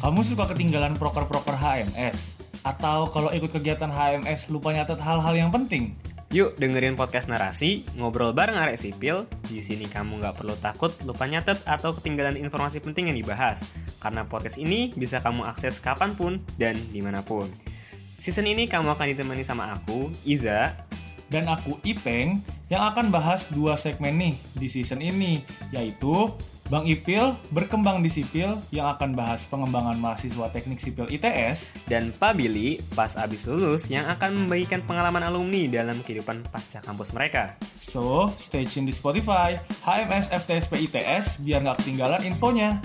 Kamu suka ketinggalan proker-proker HMS? Atau kalau ikut kegiatan HMS lupa nyatet hal-hal yang penting? Yuk dengerin podcast narasi, ngobrol bareng arek sipil. Di sini kamu nggak perlu takut lupa nyatet atau ketinggalan informasi penting yang dibahas. Karena podcast ini bisa kamu akses kapan pun dan di mana pun. Season ini kamu akan ditemani sama aku, Iza, Dan aku Ipeng yang akan bahas dua segmen nih di season ini, yaitu Bang Ipil berkembang di sipil yang akan bahas pengembangan mahasiswa teknik sipil ITS dan Pak Billy pas abis lulus yang akan membagikan pengalaman alumni dalam kehidupan pasca kampus mereka. So, stay tune di Spotify, HMS FTSP ITS biar nggak ketinggalan infonya.